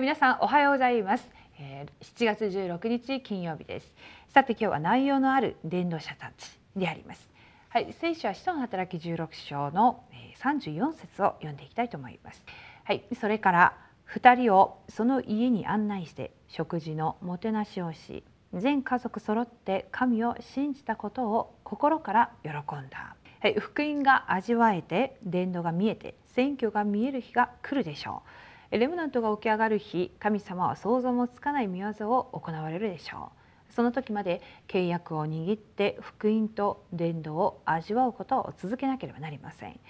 皆さんおはようございます、えー、7月16日金曜日です。さて今日は内容のある伝道者たちであります。はい聖書は使徒の働き16章の34節を読んでいきたいと思います。はいそれから2人をその家に案内して食事のもてなしをし全家族揃って神を信じたことを心から喜んだ、はい、福音が味わえて伝道が見えて選挙が見える日が来るでしょう。レムナントが起き上がる日神様は想像もつかない見業を行われるでしょう。その時まで契約を握って福音と伝道を味わうことを続けなければなりません。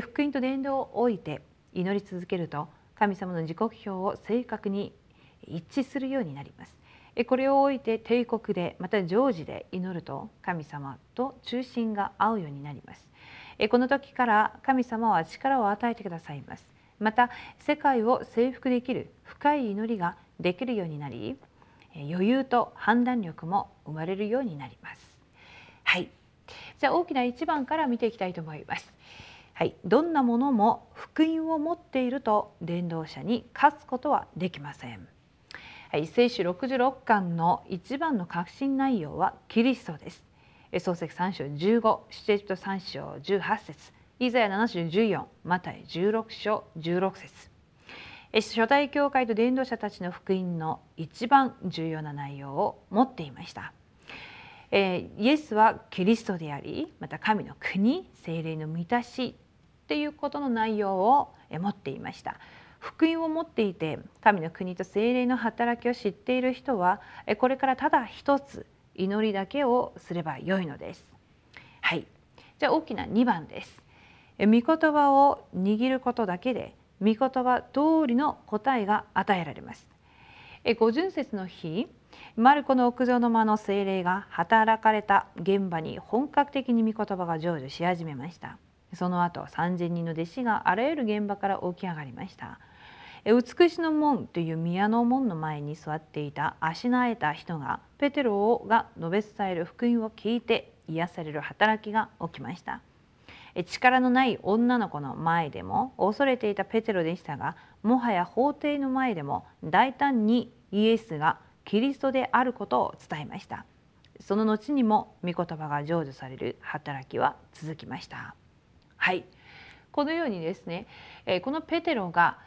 福音と伝道を置いて祈り続けると神様の時刻表を正確に一致するようになります。これを置いて帝国でまた常時で祈ると神様と中心が合うようになります。この時から神様は力を与えてくださいます。また世界を征服できる深い祈りができるようになり余裕と判断力も生まれるようになります。はい。じゃあ大きな一番から見ていきたいと思います。はい、どんなものも福音を持っていると伝道者に勝つことはできません。はい、聖書66巻の一番の核心内容はキリストです。創世記3章15、シテジプト3章18節。イザヤ7章14、マタイ16章16節。初代教会と伝道者たちの福音の一番重要な内容を持っていました。え、イエスはキリストでありまた神の国精霊の満たしっていうことの内容を持っていました。福音を持っていて神の国と精霊の働きを知っている人はこれからただ一つ祈りだけをすればよいのです。はい。じゃあ大きな2番です。御言葉を握ることだけで御言葉通りの答えが与えられます。五巡節の日マルコの屋上の間の精霊が働かれた現場に本格的に御言葉が成就し始めました。その後3,000人の弟子があらゆる現場から起き上がりました。美しの門という宮の門の前に座っていた足のえた人がペテロが述べ伝える福音を聞いて癒される働きが起きました。力のない女の子の前でも恐れていたペテロでしたがもはや法廷の前でも大胆にイエスがキリストであることを伝えました。その後にも御言葉が成就される働きは続きました。はい。このようにですね、えこのペテロが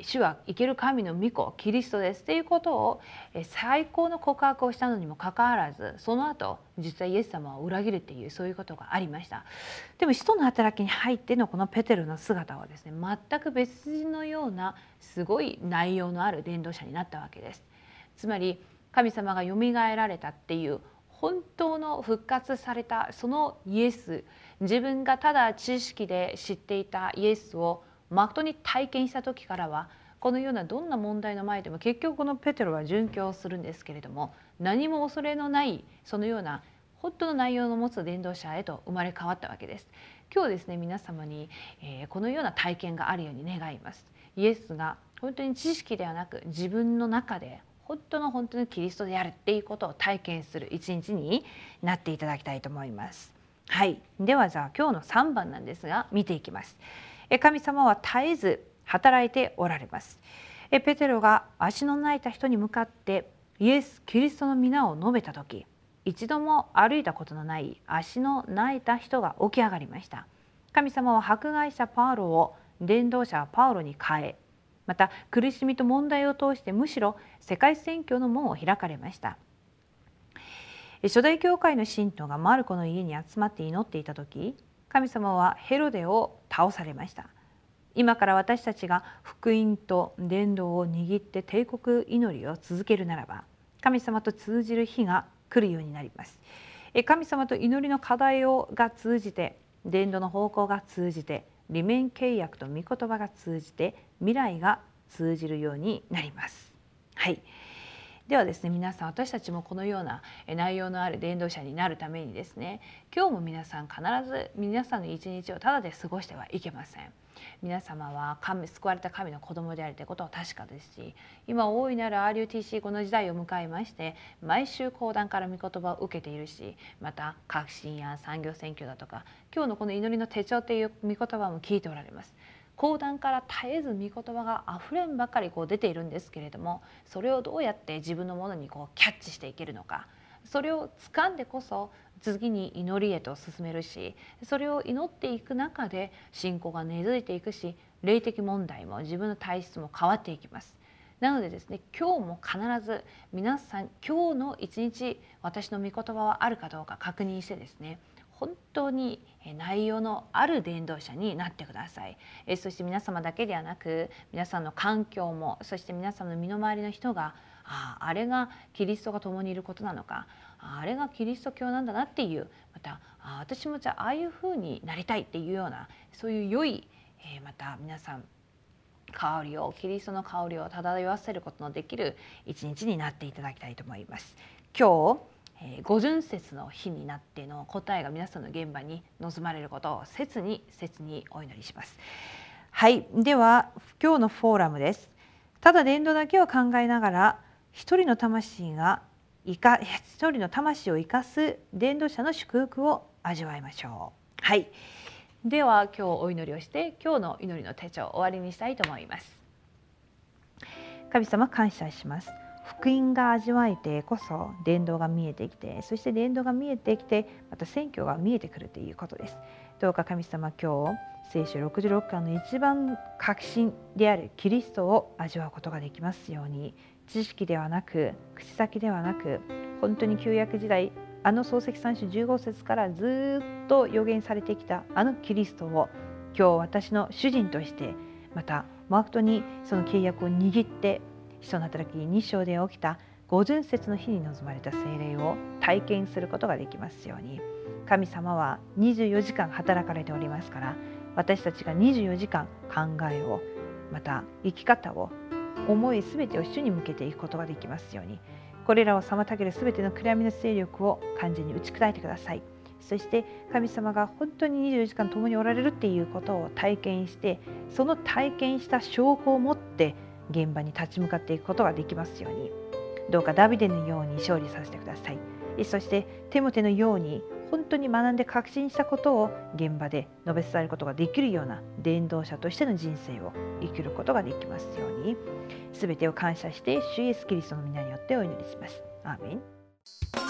主は生ける神の御子キリストです。ということを、最高の告白をしたのにもかかわらずその後実はイエス様を裏切るっていうそういうことがありました。でも使徒の働きに入ってのこのペテロの姿はですね全く別人のようなすごい内容のある伝道者になったわけです。つまり神様がよみがえられたっていう本当の復活されたそのイエス自分がただ知識で知っていたイエスをまことに体験した時からはこのようなどんな問題の前でも結局このペテロは殉教するんですけれども何も恐れのないそのような本当の内容の持つ伝道者へと生まれ変わったわけです。今日ですね皆様に、えー、このような体験があるように願います。イエスが本当に知識ではなく自分の中で本当の本当のキリストであるっていうことを体験する一日になっていただきたいと思います。はい、ではじゃあ今日の3番なんですが見ていきます。神様は絶えず働いておられます。ペテロが足の泣いた人に向かってイエス・キリストの皆を述べた時一度も歩いたことのない足の泣いた人が起き上がりました。神様は迫害者パウロを伝道者パウロに変えまた苦しみと問題を通してむしろ世界宣教の門を開かれました。初代教会の信徒がマルコの家に集まって祈っていた時神様はヘロデを倒されました。今から私たちが福音と伝道を握って帝国祈りを続けるならば神様と通じる日が来るようになります。神様と祈りの課題をが通じて伝道の方向が通じて利面契約と御言葉が通じて未来が通じるようになります。はい。ではですね皆さん私たちもこのような内容のある伝道者になるためにですね今日も皆さん必ず皆さんの一日をただで過ごしてはいけません。皆様は神救われた神の子供であるということは確かですし今大いなる RUTC この時代を迎えまして毎週講談から御言葉を受けているしまた革新や産業選挙だとか今日のこの祈りの手帳という御言葉も聞いておられます。講談から絶えず御言葉があふれんばかりこう出ているんですけれどもそれをどうやって自分のものにこうキャッチしていけるのかそれを掴んでこそ次に祈りへと進めるしそれを祈っていく中で信仰が根付いていくし霊的問題も自分の体質も変わっていきます。なのでですね今日も必ず皆さん今日の一日私の御言葉はあるかどうか確認してですね本当に内容のある伝道者になってくださいそして皆様だけではなく皆さんの環境もそして皆様の身の回りの人がああれがキリストが共にいることなのかあれがキリスト教なんだなっていうまたあ私もじゃあああいうふうになりたいっていうようなそういう良い、えー、また皆さん香りをキリストの香りを漂わせることのできる一日になっていただきたいと思います。今日えー、五巡節の日になっての答えが皆さんの現場に望まれることを切に切にお祈りします。はい、では今日のフォーラムです。ただ伝道だけを考えながら一人の魂がいか 一人の魂を生かす伝道者の祝福を味わいましょう。はい。では今日お祈りをして今日の祈りの手帳を終わりにしたいと思います神様感謝します福音が味わえてこそ伝道が見えてきてそして伝道が見えてきてまた選挙が見えてくるということです。どうか神様今日聖書66巻の一番核心であるキリストを味わうことができますように。知識ではなく口先ではなく本当に旧約時代あの漱石三種15節からずっと予言されてきたあのキリストを今日私の主人としてまたマークトにその契約を握って人の働き2章で起きた五巡節の日に臨まれた精霊を体験することができますように。神様は24時間働かれておりますから私たちが24時間考えをまた生き方を思い全てを主に向けていくことができますように。これらを妨げる全ての暗闇の勢力を完全に打ち砕いてください。そして神様が本当に24時間共におられるっていうことを体験してその体験した証拠を持って現場に立ち向かっていくことができますように。どうかダビデのように勝利させてください。そしてテモテのように本当に学んで確信したことを現場で述べ伝えることができるような伝道者としての人生を生きることができますように。全てを感謝して主イエスキリストの皆によってお祈りします。アーメン。